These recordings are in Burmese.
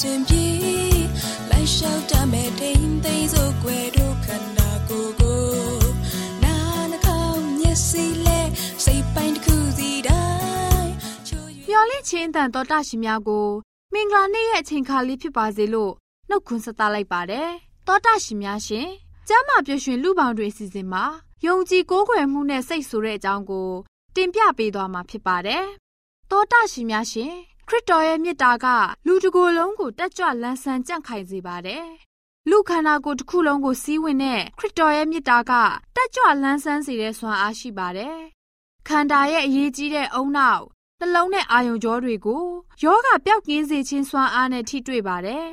စဉ်အစဉ်ပြေလိုက်လျှောက်တမဲ့ထိန်သိမ်းစို့ွယ်တို့ခန္ဓာကိုယ်ကိုနာနှကောင်းမျက်စိလဲစိတ်ပိုင်းတစ်ခုစီတိုင်းမျော်လင့်ခြင်းတန်တော်တရှင်များကိုမင်္ဂလာနေ့ရဲ့အချိန်ခါလေးဖြစ်ပါစေလို့နှုတ်ခွန်းဆက်သလိုက်ပါတယ်။တောတာရှင်များရှင်ကျမ်းမာပြည့်ရွှင်လူပေါင်းတွေအစီအစဉ်မှာယုံကြည်ကိုးကွယ်မှုနဲ့စိတ်ဆိုတဲ့အကြောင်းကို တင်ပြပေးသွားမှာဖြစ်ပါတယ်။တောတာရှင်များရှင် ခရစ်တော်ရဲ့မြတ်တာကလူတစ်ကိုယ်လုံးကိုတက်ကြွလန်းဆန်းကြံ့ခိုင်စေပါတယ်။လူခန္ဓာကိုယ်တစ်ခုလုံးကိုစီးဝင်တဲ့ခရစ်တော်ရဲ့မြတ်တာကတက်ကြွလန်းဆန်းစေတဲ့စွမ်းအားရှိပါတယ်။ခန္ဓာရဲ့အရေးကြီးတဲ့အုံနောက်နှလုံးနဲ့အာယုံကြောတွေကိုယောဂပျောက်ကင်းစေခြင်းစွမ်းအားနဲ့ထိတွေ့ပါတယ်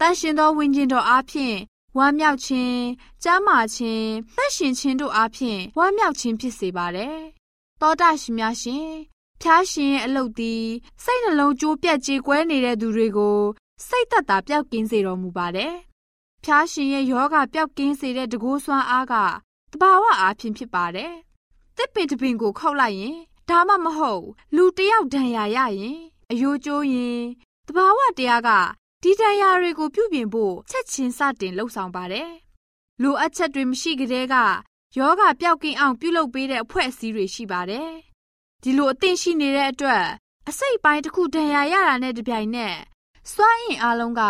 တန်ရှင်သောဝိညာဉ်တော်အားဖြင့်ဝမ်းမြောက်ခြင်း၊ကျမ်းမာခြင်း၊သက်ရှင်ခြင်းတို့အားဖြင့်ဝမ်းမြောက်ခြင်းဖြစ်စေပါတယ်။သောတာရှင်များရှင် ဖျားရှင်ရဲ့အလုတ်သည်စိတ်နှလုံးကြိုးပြတ်ကြေကွဲနေတဲ့သူတွေကိုစိတ်သက်သာပျောက်ကင်းစေတော်မူပါတယ်။ဖျားရှင်ရဲ့ယောဂပျောက်ကင်းစေတဲ့တကိုးဆွမ်းအားကတဘာဝအားဖြင့်ဖြစ်ပါတယ်။တစ်ပင်တစ်ပင်ကိုခောက်လိုက်ရင်ဒါမှမဟုတ်လူတယောက်ဒဏ်ရာရရင်အယိုးကျိုးရင်တဘာဝတရားကဒီတရားတွေကိုပြုပြင်ဖို့ချက်ချင်းစတင်လှုပ်ဆောင်ပါတယ်။လိုအပ်ချက်တွေမရှိကြတဲ့ကယောဂပျောက်ကင်းအောင်ပြုလုပ်ပေးတဲ့အဖွဲ့အစည်းတွေရှိပါတယ်။ ဒီလိုအသင့်ရှိနေတဲ့အတွက်အစိတ်ပိုင်းတစ်ခုဒဏ်ရာရတာနဲ့တပြိုင်နက်စွမ်းအင်အားလုံးက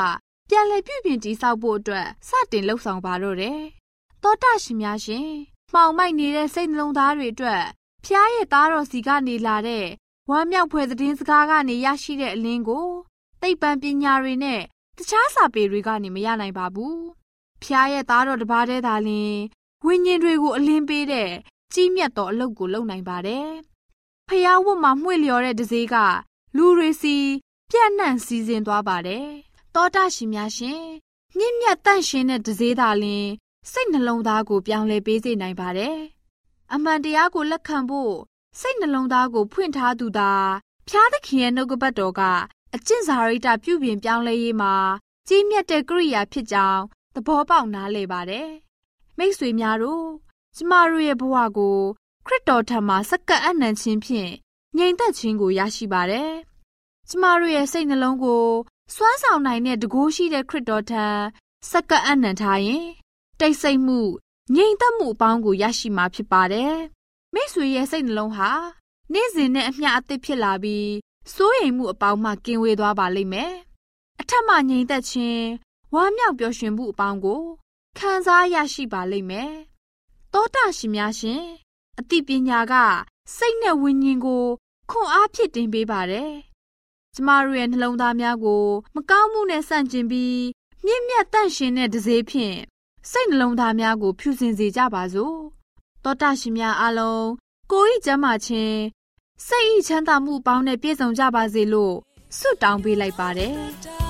ပြန်လည်ပြုပြင်တည်ဆောက်ဖို့အတွက်စတင်လှုပ်ဆောင်ပါတော့တယ်။သောတာရှင်များရှင်မှောင်မိုက်နေတဲ့စိတ်နှလုံးသားတွေအတွက်ဖျားရဲ့သားတော်စီကနေလာတဲ့ဝမ်းမြောက်ဖွယ်သတင်းစကားကနေရရှိတဲ့အလင်းကိုသိပ္ပံပညာတွေနဲ့တခြားစာပေတွေကနေမရနိုင်ပါဘူး။ဖျားရဲ့သားတော်တစ်ပါးတည်းသာလျှင်ဝိညာဉ်တွေကိုအလင်းပေးတဲ့ကြီးမြတ်သောအလုပ်ကိုလုပ်နိုင်ပါတယ်။ ဖျားဝတ်မှာမှွေလျော်တဲ့ဒဇေးကလူတွေစီပြန့်နှံ့စည်းစိမ်သွားပါတယ်။တောတာရှင်များရှင်မြင့်မြတ်တန့်ရှင်တဲ့ဒဇေးသာလျှင်စိတ်နှလုံးသားကိုပြောင်းလဲပေးစေနိုင်ပါတယ်။အမှန်တရားကိုလက်ခံဖို့စိတ်နှလုံးသားကိုဖွင့်ထားသူသာဖျားသခင်ရဲ့နှုတ်ကပတ်တော်ကအကျင့်စာရိတ္တပြုပြင်ပြောင်းလဲရေးမှာကြီးမြတ်တဲ့ကိရိယာဖြစ်ကြောင်းသဘောပေါက်နားလည်ပါတယ်။မိတ်ဆွေများတို့ကျမတို့ရဲ့ဘဝကို ခရစ်တော်ထံမှာစက္ကပ်အနံ့ခြင်းဖြင့်ငြိမ်သက်ခြင်းကိုရရှိပါတယ်။ကျမတို့ရဲ့စိတ်နှလုံးကိုစွမ်းဆောင်နိုင်တဲ့တကိုးရှိတဲ့ခရစ်တော်ထံစက္ကပ်အနံ့ထားရင်တိတ်ဆိတ်မှုငြိမ်သက်မှုအပေါင်းကိုရရှိမှာဖြစ်ပါတယ်။မိတ်ဆွေရဲ့စိတ်နှလုံးဟာနေ့စဉ်နဲ့အမျှအသစ်ဖြစ်လာပြီးစိုးရိမ်မှုအပေါင်းမှကင်းဝေးသွားပါလိမ့်မယ်။အထက်မှငြိမ်သက်ခြင်းဝမ်းမြောက်ပျော်ရွှင်မှုအပေါင်းကိုခံစားရရှိပါလိမ့်မယ်။သောတာရှင်များရှင် အသိပညာက စိတ်နဲ့ဝိညာဉ်ကိုခွန်အားဖြစ်တင်ပေးပါတယ်။ကျမတို့ရဲ့နှလုံးသားများကို မကောင်းမှုနဲ့ဆန့်ကျင်ပြီးမြင့်မြတ်တန့်ရှင်တဲ့တစေဖြင့်စိတ်နှလုံးသားများကို ဖြူစင်စေကြပါစို့။သောတာရှင်များအားလုံးကိုယ်ဤကျမ်းမာခြင်းစိတ်ဤချမ်းသာမှုပေါင်းနဲ့ပြည့်စုံကြပါစေလို့ဆုတောင်းပေးလိုက်ပါတယ်။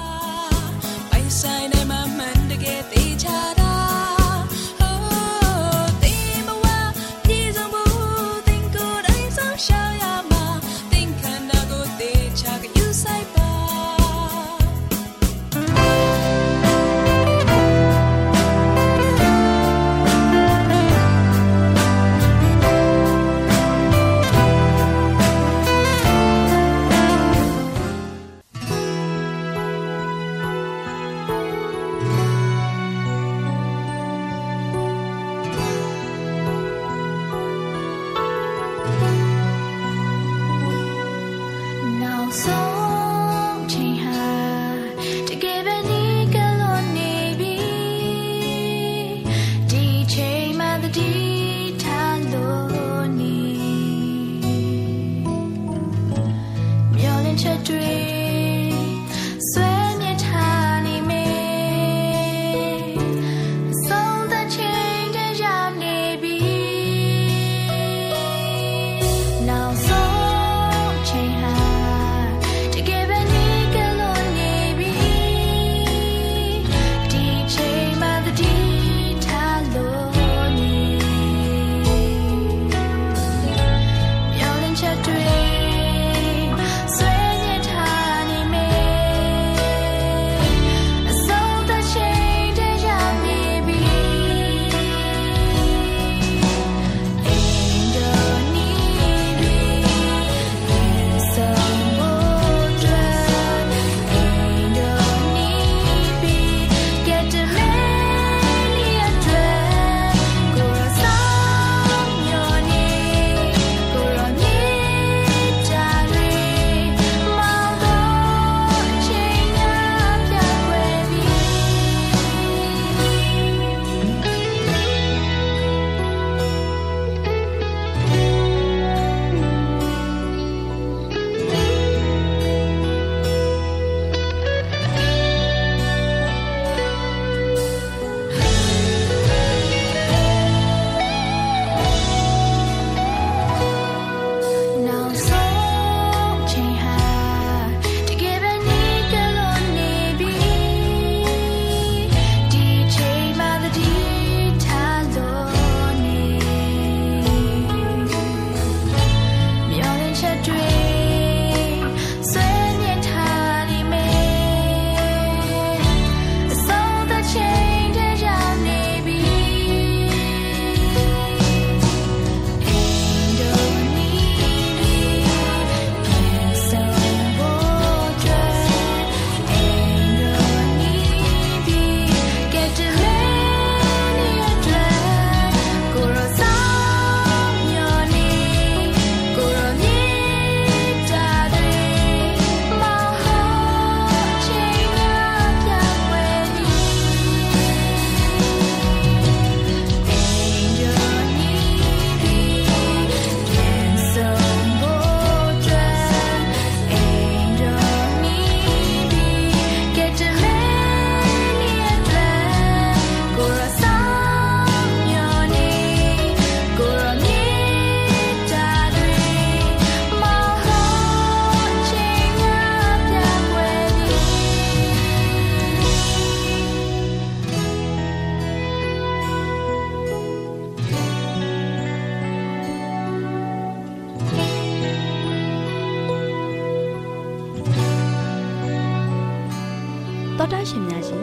တော်တာရှင်များရှင်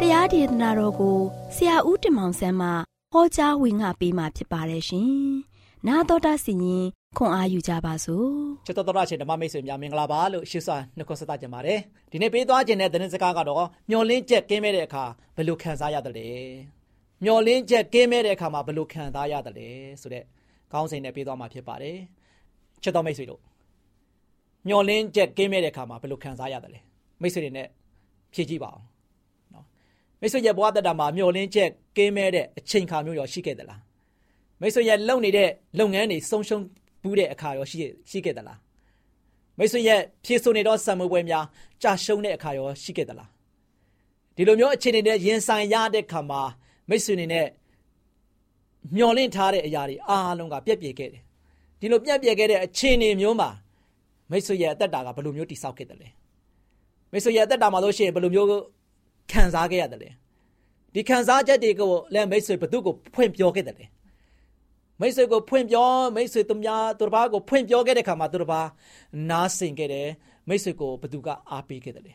တရားဒေသနာတော်ကိုဆရာဦးတင်မောင်ဆန်းမှဟောကြားဝင်ငါပေးมาဖြစ်ပါတယ်ရှင်။နာတော်တာစီရင်ခွန်အားယူကြပါစို့။ချစ်တော်တော်ရှင်ဓမ္မမိတ်ဆွေများမင်္ဂလာပါလို့ရှေ့စွာနှုတ်ဆက်ကြပါတယ်။ဒီနေ့ပေးသွားခြင်းတဲ့သတင်းစကားကတော့မျောလင်းချက်ကင်းမဲ့တဲ့အခါဘယ်လိုခံစားရတယ်လဲ။မျောလင်းချက်ကင်းမဲ့တဲ့အခါမှာဘယ်လိုခံစားရတယ်လဲဆိုတဲ့ကောင်းစဉ်နဲ့ပေးသွားမှာဖြစ်ပါတယ်။ချစ်တော်မိတ်ဆွေတို့မျောလင်းချက်ကင်းမဲ့တဲ့အခါမှာဘယ်လိုခံစားရတယ်လဲ။မိတ်ဆွေတွေနဲ့ ဖြည့်ကြည့်ပါအောင်နော်မိတ်ဆွေရဲ့ဘဝတတမှာမျောလင်းချက်ကင်းမဲ့တဲ့အချိန်ခါမျိုးရောရှိခဲ့သလားမိတ်ဆွေရဲ့လုပ်နေတဲ့လုပ်ငန်းတွေဆုံးရှုံးဘူးတဲ့အခါရောရှိရှိခဲ့သလားမိတ်ဆွေရဲ့ဖြည့်ဆို့နေတော့ဆံမွေးပွဲများကြာရှုံးတဲ့အခါရောရှိခဲ့သလားဒီလိုမျိုးအခြေအနေနဲ့ရင်ဆိုင်ရတဲ့ခါမှာမိတ်ဆွေနေနဲ့မျောလင့်ထားတဲ့အရာတွေအားလုံးကပြက်ပြယ်ခဲ့တယ်ဒီလိုပြက်ပြယ်ခဲ့တဲ့အခြေအနေမျိုးမှာမိတ်ဆွေရဲ့အသက်တာကဘယ်လိုမျိုးတိဆောက်ခဲ့တယ်လဲ မိတ်ဆွေရဲ့အသက်တာမှာလို့ရှိရင်ဘယ်လိုမျိုးခံစားခဲ့ရတယ်လဲဒီခံစားချက်တွေကိုလည်းမိတ်ဆွေဘသူ့ကိုဖွင့်ပြောခဲ့တယ်လဲမိတ်ဆွေကိုဖွင့်ပြောမိတ်ဆွေသူများသူတစ်ပါးကိုဖွင့်ပြောခဲ့တဲ့ခါမှာသူတစ်ပါးနားဆင်ခဲ့တယ်မိတ်ဆွေကိုဘသူကအားပေးခဲ့တယ်လဲ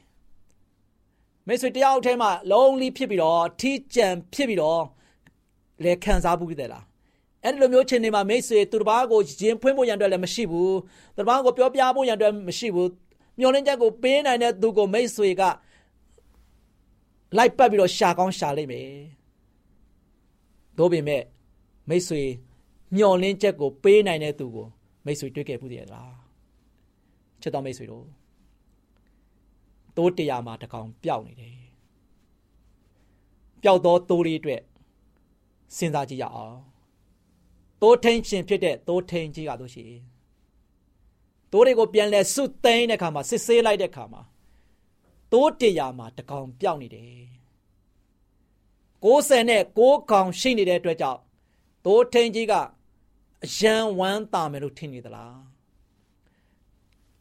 မိတ်ဆွေတယောက်ထဲမှာလုံးလီဖြစ်ပြီးတော့ထီးကြံဖြစ်ပြီးတော့လဲခံစားမှုခဲ့တယ်လားအဲ့ဒီလိုမျိုးချိန်တွေမှာမိတ်ဆွေသူတစ်ပါးကိုရင်ဖွင့်ဖို့ရန်အတွက်လည်းမရှိဘူးသူတစ်ပါးကိုပြောပြဖို့ရန်အတွက်မရှိဘူး မျောလင်းချက်ကိုပေးနိုင်တဲ့သူကိုမိတ်ဆွေကလိုက်ပတ်ပြီးတော့ရှာကောင်းရှာလိမ့်မယ်။သို့ပေမဲ့မိတ်ဆွေမျောလင်းချက်ကိုပေးနိုင်တဲ့သူကိုမိတ်ဆွေတွေ့ခဲ့ဘူးတည်းလား။ချစ်တော်မိတ်ဆွေတို့တိုးတရားမှာတကောင်ပျောက်နေတယ်။ပျောက်သောတိုးလေးအတွက်စဉ်းစားကြည့်ရအောင်။တိုးထင်းရှင်ဖြစ်တဲ့တိုးထင်းကြီးကတို့ရှိ တိုးတွေကိုပြန်လဲစွတ်သိမ်းတဲ့ခါမှာစစ်ဆေးလိုက်တဲ့ခါမှာတိုးတရာမှာတကောင်ပျောက်နေတယ်60နဲ့6ကောင်ရှိနေတဲ့အတွက်ကြောင့်တိုးထင်းကြီးကအယံဝမ်းတာမယ်လို့ထင်နေသလား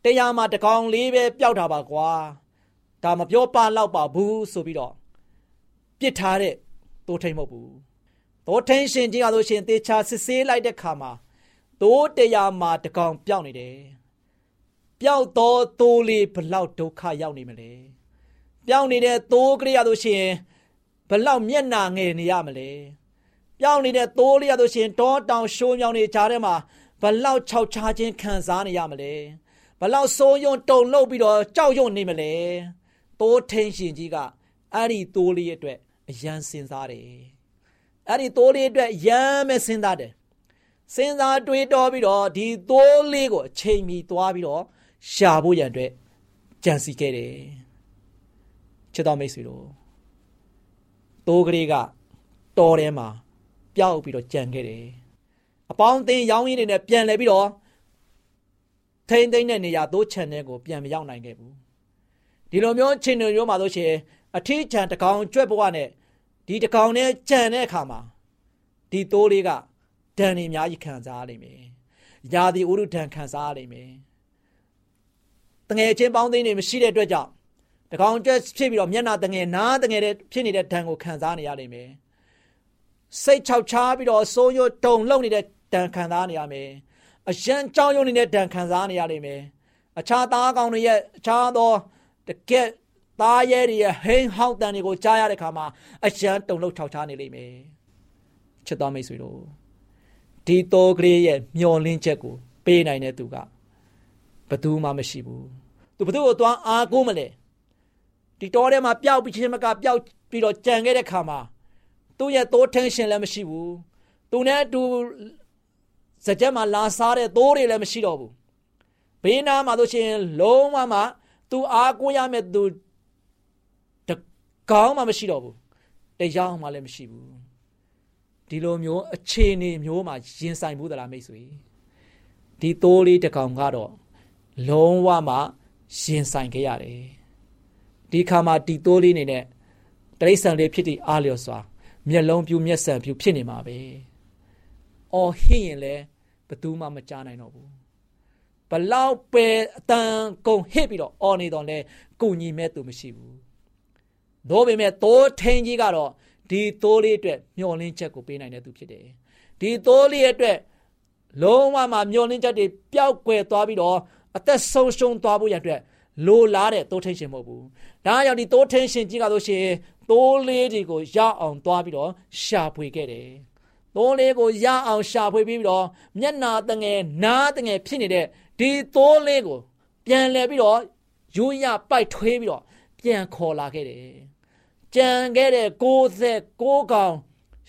တရားမှာတကောင်လေးပဲပျောက်တာပါကွာဒါမပြောပါတော့ပါဘူးဆိုပြီးတော့ပြစ်ထားတဲ့တိုးထင်းမဟုတ်ဘူးတိုးထင်းရှင်ကြီးကဆိုရှင်တေချာစစ်ဆေးလိုက်တဲ့ခါမှာတိုးတရားမှာတကောင်ပျောက်နေတယ် ပျောက်သောသိုးလေးဘလောက်ဒုက္ခရောက်နေမလဲပြောင်းနေတဲ့သိုးကလေးရလို့ရှိရင်ဘလောက်မျက်နာငယ်နေရမလဲပြောင်းနေတဲ့သိုးလေးရလို့ရှိရင်တောတောင်ရှိုးမြောင်နေကြားထဲမှာဘလောက်ခြောက်ခြားခြင်းခံစားနေရမလဲဘလောက်စိုးရုံတုန်လှုပ်ပြီးတော့ကြောက်ရွံ့နေမလဲသိုးထင်းရှင်ကြီးကအဲ့ဒီသိုးလေးအတွက်အယံစင်စားတယ်အဲ့ဒီသိုးလေးအတွက်ရမ်းမဲ့စဉ်းစားတယ်စဉ်းစားတွေးတောပြီးတော့ဒီသိုးလေးကိုအချိန်မီသွားပြီးတော့ ရှာဖို့ရန်အတွက်ကြံစီခဲ့တယ်ချစ်တော်မိတ်ဆွေတို့တိုးကလေးကတော်ထဲမှာပျောက်ပြီးတော့ကြံခဲ့တယ်အပေါင်းအသင်းရောင်းရင်းတွေနဲ့ပြန်လဲပြီးတော့ထိမ့်သိမ့်တဲ့နေရာသိုးချန်တဲ့ကိုပြန်မရောက်နိုင်ခဲ့ဘူးဒီလိုမျိုးချင်းတွေမျိုးမှာဆိုရှင်အထီးချန်တကောင်ကြွက်ဘဝနဲ့ဒီတကောင်နဲ့ကြံတဲ့အခါမှာဒီသိုးလေးကဒဏ်နေအများကြီးခံစားရလိမ့်မယ်။ယာဒီဥရုဒဏ်ခံစားရလိမ့်မယ်။ တငယ်ချင်းပေါင်းသိန်းတွေမရှိတဲ့အတွက်ကြောင့်တကောင်ကျက်ဖြစ်ပြီးတော့မျက်နာတငယ်နားတငယ်တဲ့ဖြစ်နေတဲ့ဒဏ်ကိုခံစားနေရလိမ့်မယ်စိတ်ချောက်ချားပြီးတော့စိုးရွတုံလုံနေတဲ့ဒဏ်ခံစားနေရမယ်အရန်ကြောင်းရုံနေတဲ့ဒဏ်ခံစားနေရလိမ့်မယ်အခြားသားကောင်တွေရဲ့အခြားသောတကက်သားရဲတွေရဲ့ဟိန်းဟောက်တန်တွေကိုကြားရတဲ့ခါမှာအရန်တုံလုံချောက်ချားနေလိမ့်မယ်ချစ်တော်မိတ်ဆွေတို့ဒီတောကလေးရဲ့မျောလင်းချက်ကိုပေးနိုင်တဲ့သူက ဘသူမှမရှိဘူးသူဘသူ့ကိုသွားအားကိုးမလဲဒီတောထဲမှာပျောက်ပြီးချင်းမကပျောက်ပြီးတော့ကြံခဲ့တဲ့ခါမှာသူ့ရဲ့သိုးထင်းရှင်လည်းမရှိဘူးသူနဲ့အတူစကြက်မှာလာစားတဲ့သိုးတွေလည်းမရှိတော့ဘူးဘေးနားမှာဆိုရှင်လုံးဝမှသူအားကိုးရမယ့်သူတကောင်းမှမရှိတော့ဘူးတရားမှလည်းမရှိဘူးဒီလိုမျိုးအခြေအနေမျိုးမှာရင်ဆိုင်ဘူးသလားမိတ်ဆွေဒီသိုးလေးတကောင်ကတော့ လုံးဝမှရင်ဆိုင်ခဲ့ရတယ်ဒီခါမှာတီတိုးလေးနေနဲ့တရိษံလေးဖြစ်တည်အားလျော်စွာမျက်လုံးပြူမျက်စံပြူဖြစ်နေမှာပဲ။အော်ဟင်းရင်လည်းဘသူမှမကြားနိုင်တော့ဘူး။ဘလောက်ပဲအတန်ကုန်ဟစ်ပြီးတော့အော်နေတော့လဲကိုညီမဲ့သူမရှိဘူး။သို့ပေမဲ့သိုးထင်းကြီးကတော့ဒီသိုးလေးအတွက်မျောလင်းချက်ကိုပေးနိုင်တဲ့သူဖြစ်တယ်။ဒီသိုးလေးအတွက်လုံးဝမှမျောလင်းချက်တွေပျောက်ကွယ်သွားပြီးတော့ အသက်ဆုံးရှုံးသွားဖို့ရတဲ့လိုလားတဲ့တိုးထင်းရှင်မဟုတ်ဘူးဒါကြောင့်ဒီတိုးထင်းရှင်ကြီးကဆိုရှင်တိုးလေးတွေကိုရအောင်သွားပြီးတော့ရှာဖွေခဲ့တယ်တိုးလေးကိုရအောင်ရှာဖွေပြီးတော့မျက်နာတငယ်နားတငယ်ဖြစ်နေတဲ့ဒီတိုးလေးကိုပြန်လဲပြီးတော့ရိုးရပိုက်ထွေးပြီးတော့ပြန်ခေါ်လာခဲ့တယ်ကြံခဲ့တဲ့69ကောင်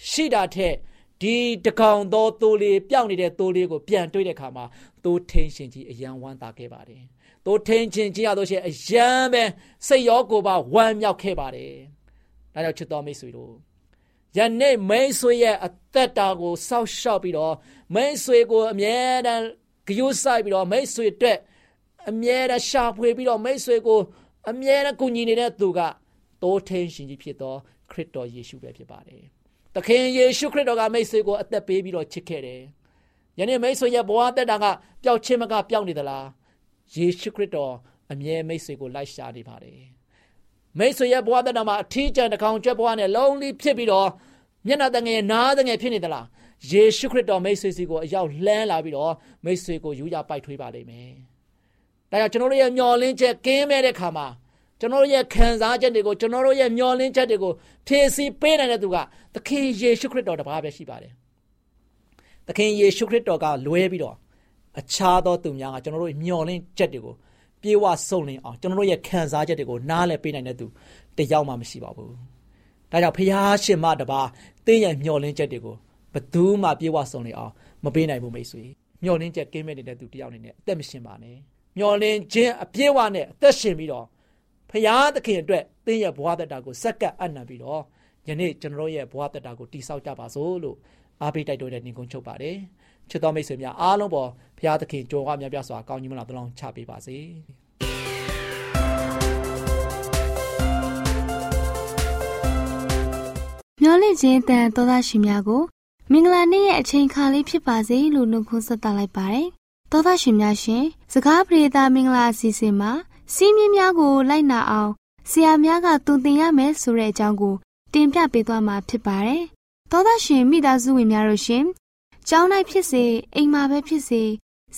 ရှိတာထက်ဒီတကောင်သောသိုးလေးပြောင်းနေတဲ့သိုးလေးကိုပြန်တွေ့တဲ့အခါမှာ သိုးထင်းရှင်ကြီးအယံဝမ်းသာခဲ့ပါတယ်။သိုးထင်းရှင်ကြီးရတော့ရှင်အယံပဲစိတ်ရောကိုယ်ပါဝမ်းမြောက်ခဲ့ပါတယ်။ဒါကြောင့်ချစ်တော်မိတ်ဆွေတို့ယနေ့မိတ်ဆွေရဲ့အသက်တာကိုစောက်ရှောက်ပြီးတော့မိတ်ဆွေကိုအမြဲတမ်းဂရုစိုက်ပြီးတော့မိတ်ဆွေအတွက်အမြဲတမ်းရှာဖွေပြီးတော့မိတ်ဆွေကိုအမြဲတမ်းကူညီနေတဲ့သူကသိုးထင်းရှင်ကြီးဖြစ်သောခရစ်တော်ယေရှုပဲဖြစ်ပါတယ်။သခင်ယေရှုခရစ်တော်ကမိတ်ဆွေကိုအသက်ပေးပြီးတော့ချစ်ခဲ့တယ်။ ယနေ့မိတ်ဆွေရဲ့ဘဝတက်တာကပျောက်ခြင်းမကပျောက်နေသလား။ယေရှုခရစ်တော်အမြဲမိတ်ဆွေကိုလိုက်ရှာနေပါတယ်။မိတ်ဆွေရဲ့ဘဝတက်တာမှာအထီးကျန်တစ်ကောင်ကျွတ်ဘဝနဲ့လုံးလီဖြစ်ပြီးတော့မျက်နှာတငယ်နားတငယ်ဖြစ်နေသလား။ယေရှုခရစ်တော်မိတ်ဆွေစီကိုအရောက်လှမ်းလာပြီးတော့မိတ်ဆွေကိုယူရပိုက်ထွေးပါလိမ့်မယ်။ဒါကြောင့်ကျွန်တော်တို့ရဲ့မျော်လင့်ချက်ကင်းမဲ့တဲ့ခါမှာကျွန်တော်တို့ရဲ့ခံစားချက်တွေကိုကျွန်တော်တို့ရဲ့မျှော်လင့်ချက်တွေကိုဖြည့်ဆည်းပေးနိုင်တဲ့သူကသခင်ယေရှုခရစ်တော်တပါးပဲရှိပါတယ်။ သခင်ယေရှုခရစ်တော်ကလွဲပြီးတော့အခြားသောသူများကကျွန်တော်တို့မျှော်လင့်ချက်တွေကိုပြေဝစုံလင်အောင်ကျွန်တော်တို့ရဲ့ခံစားချက်တွေကိုနားလည်ပေးနိုင်တဲ့သူတယောက်မှမရှိပါဘူး။ဒါကြောင့်ဖျားရှင်မတပါးတင်းရဲ့မျှော်လင့်ချက်တွေကိုဘသူမှပြေဝစုံလင်အောင်မပေးနိုင်ဘူးမိတ်ဆွေ။မျှော်လင့်ချက်ကင်းမဲ့နေတဲ့သူတယောက်အနေနဲ့အသက်မရှင်ပါနဲ့။မျှော်လင့်ခြင်းအပြည့်အဝနဲ့အသက်ရှင်ပြီးတော့ဖရာသခင်အတွက်သင်ရဲ့ဘဝတတာကိုစက္ကပ်အနံပြီးတော့ယနေ့ကျွန်တော်ရဲ့ဘဝတတာကိုတိဆောက်ကြပါစို့လို့ အားပေးတိုက်တွန်းတဲ့ညီကုန်းချုပ်ပါတယ်ချစ်တော်မိတ်ဆွေများအားလုံးပေါ်ဖရာသခင်ကြိုးကားများပြစွာကောင်းကြီးမလားတလုံးချပေးပါစေမျော်လင့်ခြင်းတန်သောသားရှင်များကိုမင်္ဂလာနေ့ရဲ့အချိန်ခါလေးဖြစ်ပါစေလို့နှုတ်ခွန်းဆက်သလိုက်ပါတယ်သောသားရှင်များရှင်စကားပြေတာမင်္ဂလာအစီအစဉ်မှာစီးမြင်းများကိုလိုက်နာအောင်ဆရာများကတုံသင်ရမယ်ဆိုတဲ့အကြောင်းကိုတင်ပြပေးသွားမှာဖြစ်ပါတယ်။ သောသားရှင်မိသားစုဝင်များတို့ရှင်ကျောင်း၌ဖြစ်စေအိမ်မှာပဲဖြစ်စေ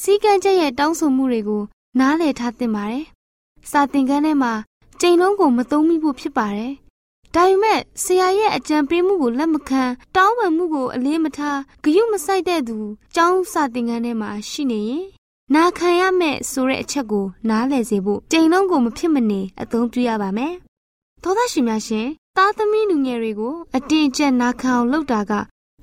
စီကံချက်ရဲ့တောင်းဆိုမှုတွေကိုနားလည်ထားသင့်ပါတယ်။စာသင်ခန်းထဲမှာကြိမ်လုံးကိုမသုံးမိဖို့ဖြစ်ပါတယ်။ဒါပေမဲ့ဆရာရဲ့အကြံပေးမှုကိုလက်မခံတောင်းပန်မှုကိုအလေးမထားဂရုမစိုက်တဲ့သူကျောင်းစာသင်ခန်းထဲမှာရှိနေရင်နာခံရမယ်ဆိုတဲ့အချက်ကိုနားလည်စေဖို့ကြိမ်လုံးကိုမဖြစ်မနေအသုံးပြုရပါမယ်။သောသားရှင်များရှင် သားသမီးလူငယ်တွေကိုအတင်းကျပ်နာခံအောင်လုပ်တာက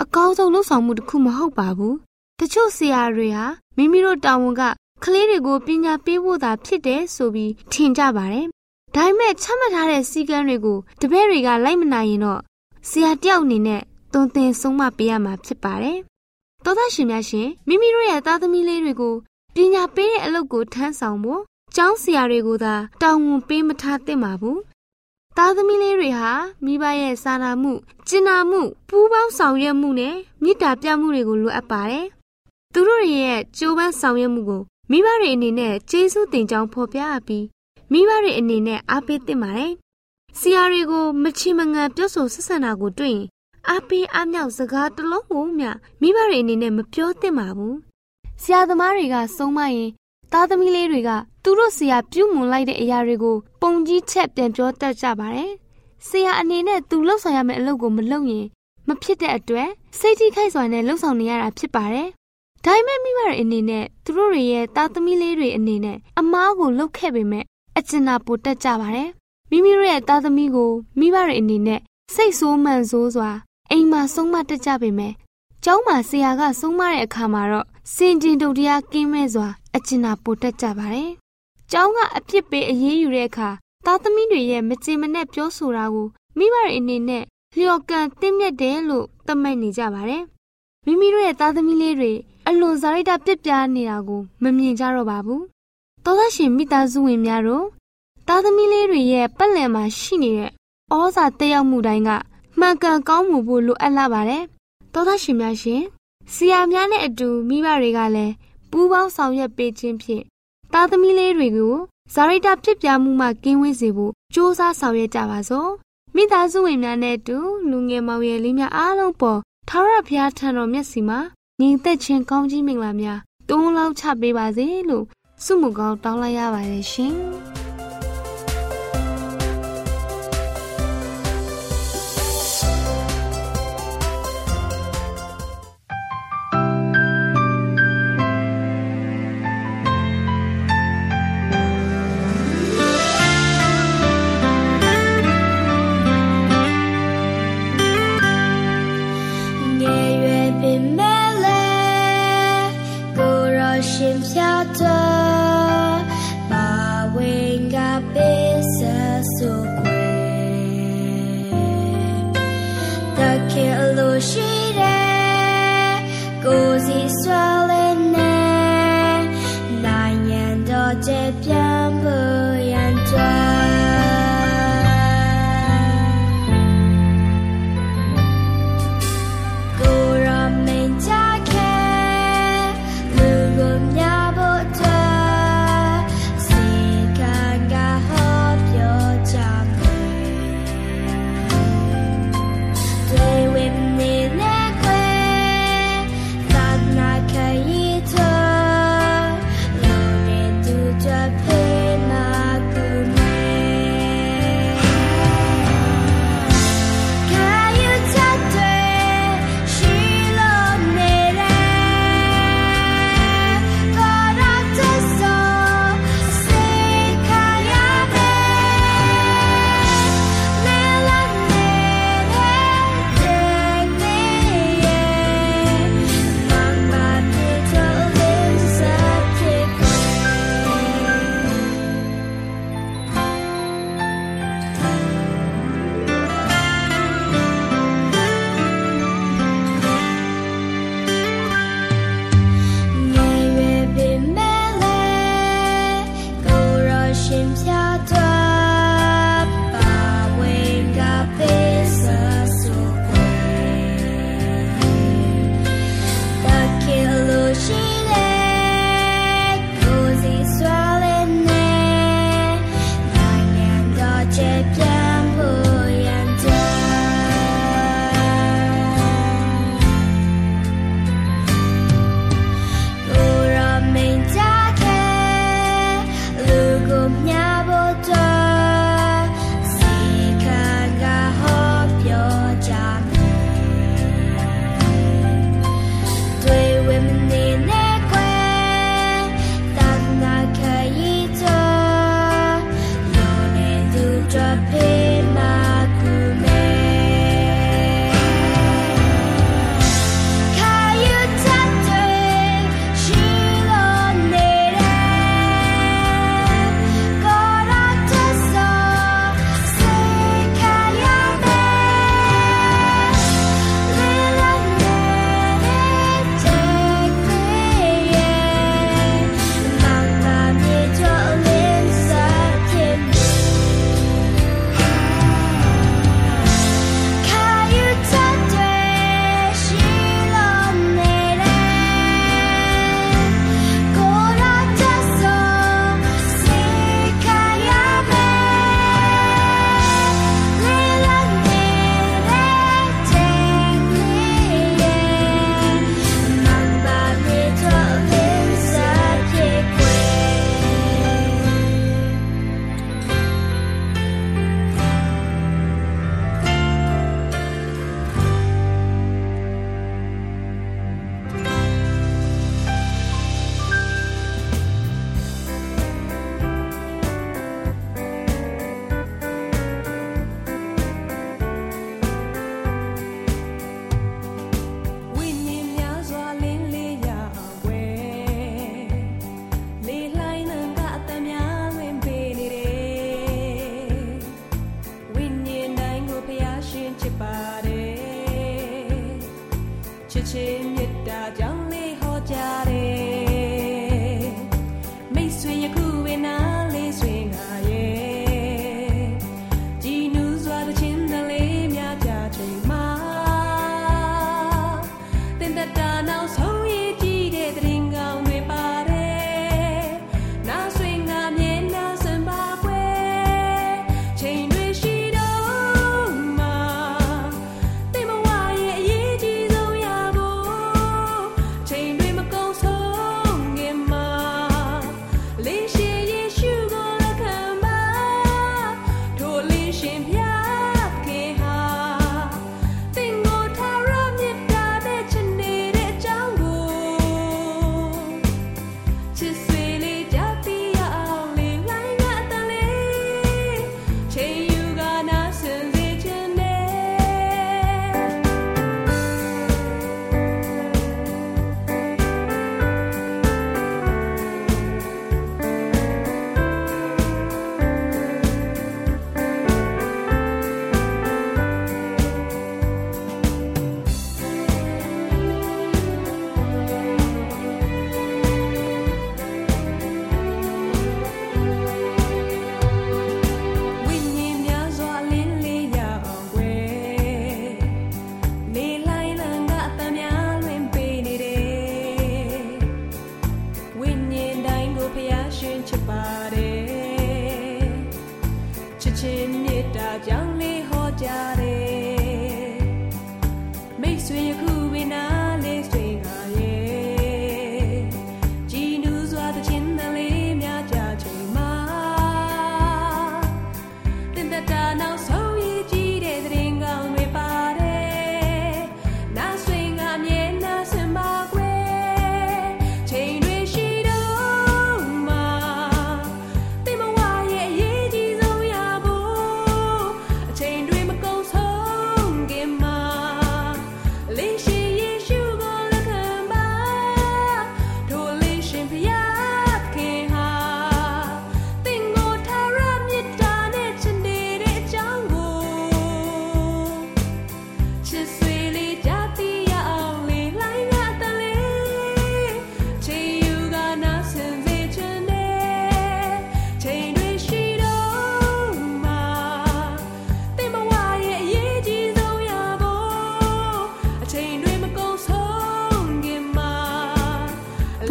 အကောင်းဆုံးလုပ်ဆောင်မှုတစ်ခုမဟုတ်ပါဘူး။တချို့ဆရာတွေဟာမိမိတို့တာဝန်ကကလေးတွေကိုပညာပေးဖို့သာဖြစ်တယ်ဆိုပြီးထင်ကြပါတယ်။ဒါပေမဲ့ချမှတ်ထားတဲ့စည်းကမ်းတွေကိုတပည့်တွေကလိုက်မနိုင်ရင်တော့ဆရာတယောက်အနေနဲ့သွန်သင်ဆုံးမပေးရမှာဖြစ်ပါတယ်။သောသားရှင်များရှင်မိမိတို့ရဲ့သားသမီးလေးတွေကိုပညာပေးတဲ့အလုပ်ကိုထမ်းဆောင်ဖို့ကျောင်းဆရာတွေကိုသာတာဝန်ပေးမထားသင့်ပါဘူး။ သားသမီးလေးတွေဟာမိဘရဲ့စာနာမှုကျင်နာမှုပူးပေါင်းဆောင်ရွက်မှုနဲ့မေတ္တာပြမှုတွေကိုလိုအပ်ပါတယ်။သူတို့ရဲ့ကြိုးပမ်းဆောင်ရွက်မှုကိုမိဘတွေအနေနဲ့ကျေးဇူးတင်ကြောင်းဖော်ပြပြီးမိဘတွေအနေနဲ့အားပေးသင့်ပါတယ်။ဆရာတွေကိုမချီမငံပြောဆိုဆက်ဆံတာကိုတွေ့ရင်အားပေးအားမြောက်စကားတစ်လုံးကိုမျှမိဘတွေအနေနဲ့မပြောသင့်ပါဘူးဆရာသမားတွေကဆုံးမရင် သားသမီးလေးတွေကသူတို့ဆရာပြုမွန်လိုက်တဲ့အရာတွေကိုပုံကြီးချက်ပြန်ပြောတတ်ကြပါတယ်။ဆရာအနေနဲ့သူလှုပ်ဆောင်ရမယ့်အလုပ်ကိုမလုပ်ရင်မဖြစ်တဲ့အတွက်စိတ်ထိခိုက်စွာနဲ့လှုပ်ဆောင်နေရတာဖြစ်ပါတယ်။ဒါပေမဲ့မိဘတွေအနေနဲ့သူတို့တွေရဲ့သားသမီးလေးတွေအနေနဲ့အမားကိုလှုပ်ခဲ့ပေမဲ့အကျဉ်းနာပိုတက်ကြပါတယ်။မိမိတို့ရဲ့သားသမီးကိုမိဘတွေအနေနဲ့စိတ်ဆိုးမှန်ဆိုးစွာအိမ်မှာဆုံးမတက်ကြပေမဲ့ကျောင်းမှာဆရာကဆုံးမတဲ့အခါမှာတော့စင်ကျင်တုတ်တရားကင်းမဲ့စွာ အကျဉ်းနာပိုတက်ကြပါတယ်။ကျောင်းကအပြစ်ပေးအရေးယူတဲ့အခါသားသမီးတွေရဲ့မကျင်မနဲ့ပြောဆိုတာကိုမိဘတွေအနေနဲ့လျော်ကန်တင်းမြတ်တယ်လို့သတ်မှတ်နေကြပါတယ်။မိမိတို့ရဲ့သားသမီးလေးတွေအလွန်ဇာရိတပြစ်ပြားနေတာကိုမမြင်ကြတော့ပါဘူး။သောသားရှင်မိသားစုဝင်များတို့သားသမီးလေးတွေရဲ့ပတ်လည်မှာရှိနေတဲ့ဩဇာတက်ရောက်မှုတိုင်းကမှန်ကန်ကောင်းမှုဖို့လိုအပ်လာပါတယ်။သောသားရှင်များရှင်ဆရာများနဲ့အတူမိဘတွေကလည်း ပူးပေါင်းဆောင်ရွက်ပေးခြင်းဖြင့်သားသမီးလေးတွေကိုဇာရိတဖြစ်ပြမှုမှကင်းဝေးစေဖို့စ조사ဆောင်ရွက်ကြပါစို့မိသားစုဝင်များနဲ့အတူလူငယ်မောင်ရည်လေးများအားလုံးပေါ်ထာဝရဘုရားထံတော်မျက်စီမှာညီသက်ချင်းကောင်းကြီးမင်္ဂလာများတွန်းလောင်းချပေးပါစေလို့ဆုမကောင်းတောင်းလိုက်ရပါတယ်ရှင်